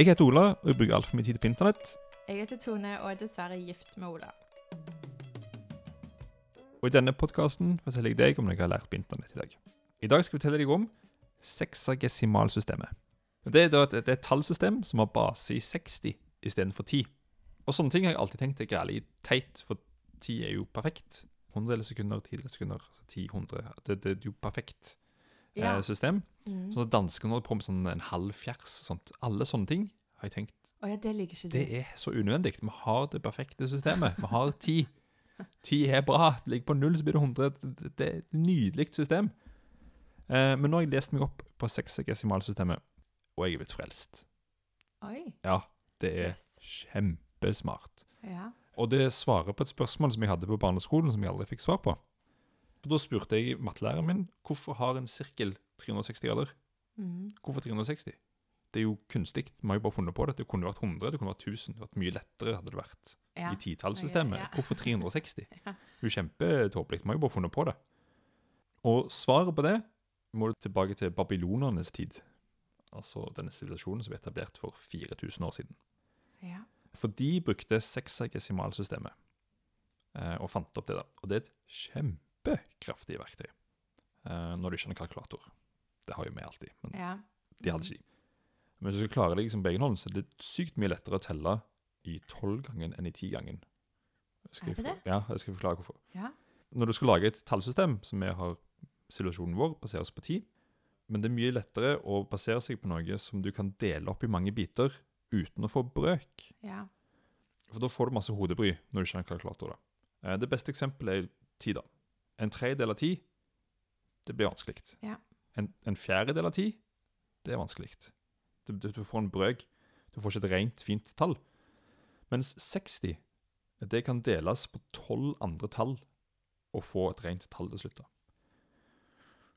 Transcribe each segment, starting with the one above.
Jeg heter Ola, og jeg bruker altfor mye tid på internett. Jeg heter Tone og er dessverre gift med Ola. Og i denne podkasten forteller jeg deg om noe jeg har lært på internett i dag. I dag skal jeg fortelle deg om seksagesimalsystemet. Det er et, et tallsystem som har base i 60 istedenfor 10. Og sånne ting har jeg alltid tenkt er gærent teit, for 10 er jo perfekt. Hundredeler sekunder, tideler sekunder, altså 10, 100 det, det er jo perfekt Ja. eh, system. Mm. Sånn at Danskene holder på med sånn en halv fjers. Sånt. Alle sånne ting har jeg tenkt oh, ja, det det er så unødvendig. Vi har det perfekte systemet. Vi har ti. Ti er bra. Ligger på null, så blir det 100. Det- Det er et nydelig system. Eh, men nå har jeg lest meg opp på seksdesimalsystemet, og jeg er blitt frelst. Oi. Ja, det er Yes. kjempesmart. Ja. Og det svarer på et spørsmål som jeg hadde på barneskolen, som jeg aldri fikk svar på. For Da spurte jeg mattelæreren min hvorfor har en sirkel 360 grader. Mm. Hvorfor 360? Det er jo kunstig. Vi har jo bare funnet på det. Det kunne vært 100, det kunne vært 1000. Det vært mye lettere hadde det vært ja. i titallssystemet. Ja. Hvorfor 360? Ja. Det er jo kjempetåpelig. Vi har jo bare funnet på det. Og svaret på det må du tilbake til babylonernes tid. Altså denne sivilisasjonen som ble etablert for 4000 år siden. ja. For de brukte seksagesimalsystemet eh, og fant opp det. da. Og det er et kjempekraftig verktøy uh, når du ikke har en kalkulator. Det har jo vi alltid, men ja. de hadde ikke de. Men hvis du klarer det liksom på egen hånd, så er det sykt mye lettere å telle i tolvgangen enn i tigangen. Skal Er det jeg det? Ja, jeg skal forklare hvorfor. Ja. Når du skal lage et tallsystem, som vi har situasjonen vår, baseres på ti, men det er mye lettere å basere seg på noe som du kan dele opp i mange biter uten å få brøk. ja. For da får du masse hodebry når du ikke har en kalkulator. da. Eh, Det beste eksempelet er ti. da. En tredjedel av ti, det blir vanskelig. Ja. En, en fjerdedel av ti, det er vanskelig. Du, du, får en brøk. Du får ikke et rent, fint tall. Mens 60, det kan deles på tolv andre tall og få et rent tall til slutt.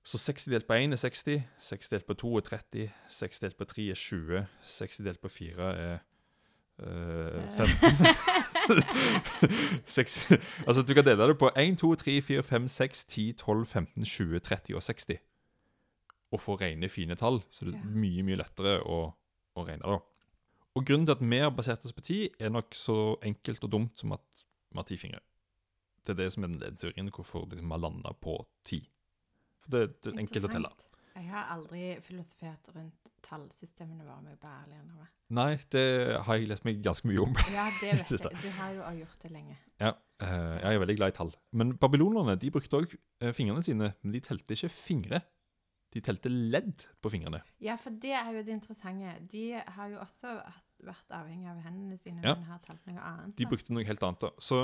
Så 60 delt på 1 er 60, 60 delt på 2 er 30, 60 delt på 3 er 20, 60 delt på 4 er øh, 15 Seks- Altså, du kan dele det på 1, 2, 3, 4, 5, 6, 10, 12, 15, 20, 30 og 60. Og få rene, fine tall. Så det er mye, mye lettere å, å regne, da. Og grunnen til at vi har basert oss på 10, er nok så enkelt og dumt som at vi har ti fingre. Det er det som er den teorien hvorfor liksom, vi har landa på 10. For det, det er enkelt å telle. Jeg har aldri filosofert rundt tallsystemene våre, må jeg bare ærlig innrømme. Nei, det har jeg lest meg ganske mye om. Ja, det vet jeg. Du har jo gjort det lenge. Ja, eh, jeg er veldig glad i tall. Men babylonerne de brukte òg fingrene sine, men de telte ikke fingre. De telte ledd på fingrene. Ja, for det er jo det interessante. De har jo også vært avhengig av hendene sine, Ja. men har talt noe annet. De brukte noe helt annet. da. Så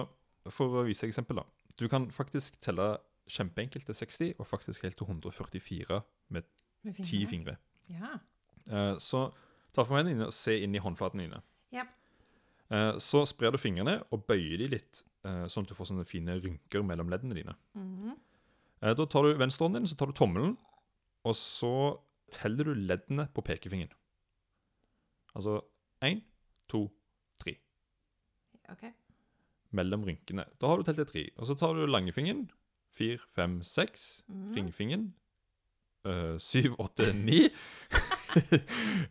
for å vise eksempel, da. Du kan faktisk telle kjempeenkelt til 60, og faktisk helt til 144 med ti fingre. Ja. Uh, så ta for hendene dine og se inn i håndflatene dine. Ja. Uh, så sprer du fingrene og bøyer de litt, uh, sånn at du får sånne fine rynker mellom leddene dine. Mhm. Eh, Da tar du venstrehånden din, så tar du tommelen, og så teller du leddene på pekefingeren. Altså én, to, tre. OK. Mellom rynkene. Da har du telt til tre. Og så tar du langfingeren. Fire, fem, seks. Ringfingen. Ringfingeren. eh, syv, åtte, ni.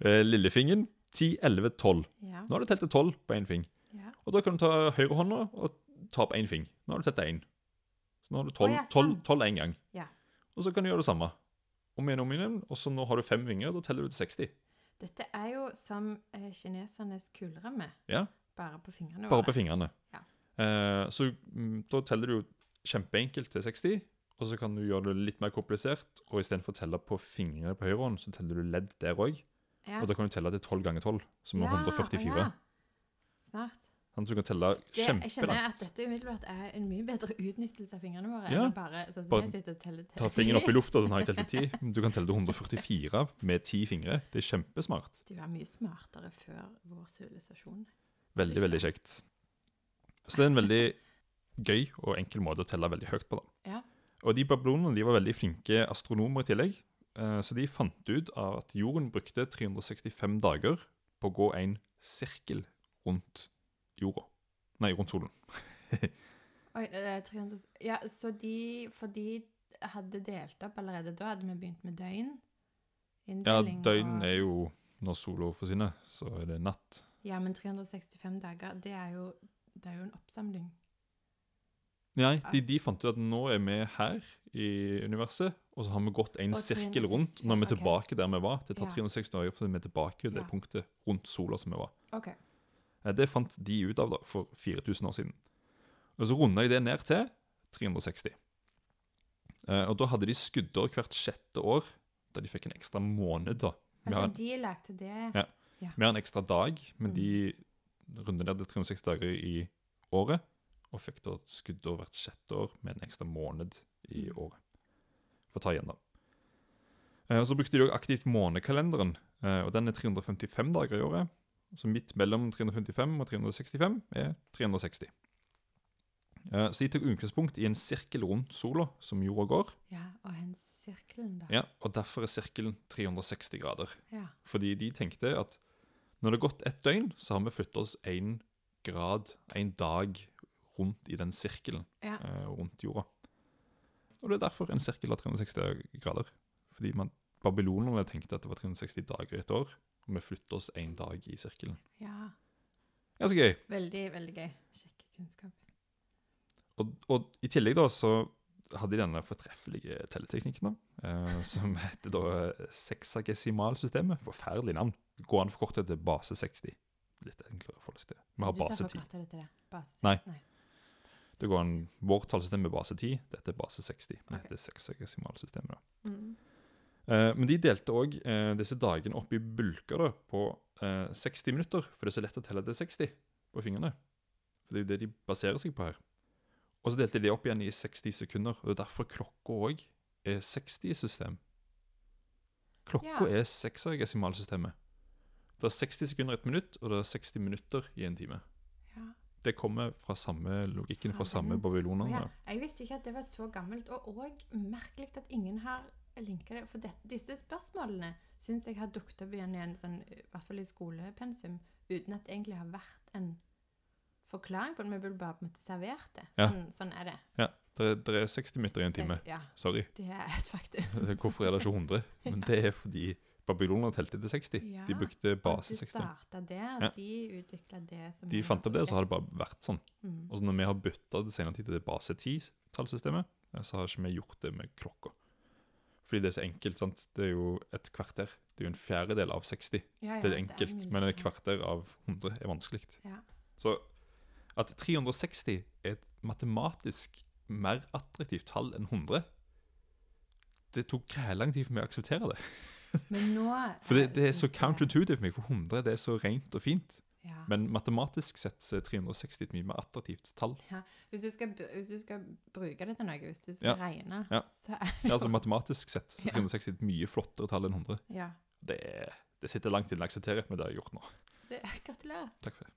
Eh, Lillefingeren. Ti, elleve, tolv. Nå har du telt til tolv på én fing. ja. Og da kan du ta høyrehånda og ta opp én fing. Nå har du telt én. Så nå har du tolv Å, ja, tolv- tolv én gang. Ja. Og så kan du gjøre det samme. Om igjen om igjen. Og så nå har du fem vinger, da teller du til 60. Dette er jo som eh, kinesernes kuleramme, Ja. bare på fingrene Bare på fingrene. Ja. Eh, så mm, da teller du jo kjempeenkelt til 60, og så kan du gjøre det litt mer komplisert. Og istedenfor å telle på fingrene på høyre hånd, så teller du ledd der òg. Ja. Og da kan du telle til 12 ganger 12, som er Ja, 144. ja. Smart. Sånn at du kan telle kjempelangt. jeg kjenner at dette umiddelbart er en mye bedre utnyttelse av fingrene våre Ja. enn bare sånn som Bare jeg sitter og teller til Ta fingeren opp i lufta, sånn har jeg telt til 10. Du kan telle til 144 med 10 fingre. Det er kjempesmart. De var mye smartere før vår sivilisasjon. Veldig, veldig kjekt. Så det er en veldig gøy og enkel måte å telle veldig høyt på. da. Ja. Og de babylonene de var veldig flinke astronomer i tillegg. eh, Så de fant ut at jorden brukte 365 dager på å gå en sirkel rundt jorda. Nei, rundt solen. Oi, er 300 Ja, så de For de hadde delt opp allerede da? Hadde vi begynt med døgn? Ja, døgn er jo når sola forsvinner, så er det natt. Ja, men 365 dager, det er jo, det er jo en oppsamling. Nei, de, de fant ut at nå er vi her i universet, og så har vi gått en Og sirkel 365, rundt. Når vi er ok. tilbake der vi var. Det tar Ja. 360 dager før vi er tilbake til det Ja. punktet rundt sola som vi var. Ok. Eh, Det fant de ut av da, for 4000 år siden. Og Så runda de det ned til 360. Eh, Og Da hadde de skuddår hvert sjette år, da de fikk en ekstra måned. da. Vi Altså, har, de lærte det Ja. vi har en ekstra dag, men Mm. de rundet ned til 360 dager i året. Og fikk da skuddår hvert sjette år med en ekstra måned i Mm. året. For å ta igjen, da. Eh, Og Så brukte de òg aktivt månekalenderen, eh, og den er 355 dager i året. Så midt mellom 355 og 365 er 360. Eh, Så de tok utgangspunkt i en sirkel rundt sola, som jorda går. Ja, og hens sirkelen, da. Ja, og derfor er sirkelen 360 grader. Ja. Fordi de tenkte at når det har gått ett døgn, så har vi flyttet oss én grad, én dag, rundt i den sirkelen Ja. eh, rundt jorda. Og det er derfor en sirkel av 360 grader. Fordi man, babylonerne tenkte at det var 360 dager i et år, og vi flytter oss én dag i sirkelen. ja. Ganske gøy. Veldig, veldig gøy. Kjekk kunnskap. Og, og i tillegg da så hadde de denne fortreffelige telleteknikken, da, eh, som heter da seksagesimalsystemet. Forferdelig navn. Går an å forkorte det til base 60. Litt enklere å forholde seg til. Vi har Du sa base 10. forkortet det til det. Base. Nei. Nei. Det går en, Vårt tallsystem er base 10, dette er base 60. Det Ok. heter seksagesimalsystemet. da. Mm. Eh, men de delte òg eh, disse dagene opp i bulker da, på eh, 60 minutter, for det er så lett å telle til 60 på fingrene. For det er jo det de baserer seg på her. Og så delte de det opp igjen i 60 sekunder, og det er derfor klokka òg er 60-system. Klokka Ja. er seksagesimalsystemet. Det er 60 sekunder i et minutt, og det er 60 minutter i en time. Ja. Det kommer fra samme logikken fra samme den- babylonerne. Ja. Jeg visste ikke at det var så gammelt, og òg merkelig at ingen har linka det. For dette, disse spørsmålene syns jeg har dukket opp igjen i en sånn, i hvert fall i skolepensum, uten at det egentlig har vært en forklaring på det. Vi burde bare på en måte servert det. Ja. Sånn, sånn er det. Ja, det er, det er 60 minutter i en time. det. Ja, Sorry. det er et faktum. Hvorfor er det ikke 100? Men det er fordi babylonerne telte til 60. Ja, De brukte base base de 60. starta der, Ja. de utvikla det som De fant opp det, så har det bare vært sånn. mm. Og så når vi har bytta det senere tid til det base 10-tallssystemet, eh, så har ikke vi gjort det med klokka. Fordi det er så enkelt. sant? Det er jo et kvarter. Det er jo en fjerdedel av 60. ja, Det er enkelt, mye men et kvarter av 100 er vanskelig. Ja. Så at 360 er et matematisk mer attraktivt tall enn 100 Det tok lang tid for meg å akseptere det. Men nå For det, det er så counterintuitive for meg, for 100 det er så rent og fint. Ja. Men matematisk sett så er 360 et mye mer attraktivt tall. Hvis du, skal, hvis du skal bruke det til noe, hvis du skal Ja. regne, Ja. så er det Ja, altså Matematisk sett så er Ja. 360 et mye flottere tall enn 100. ja. Det, det sitter langt inne å akseptere, men det har jeg gjort nå. Det, gratulerer. Takk for det.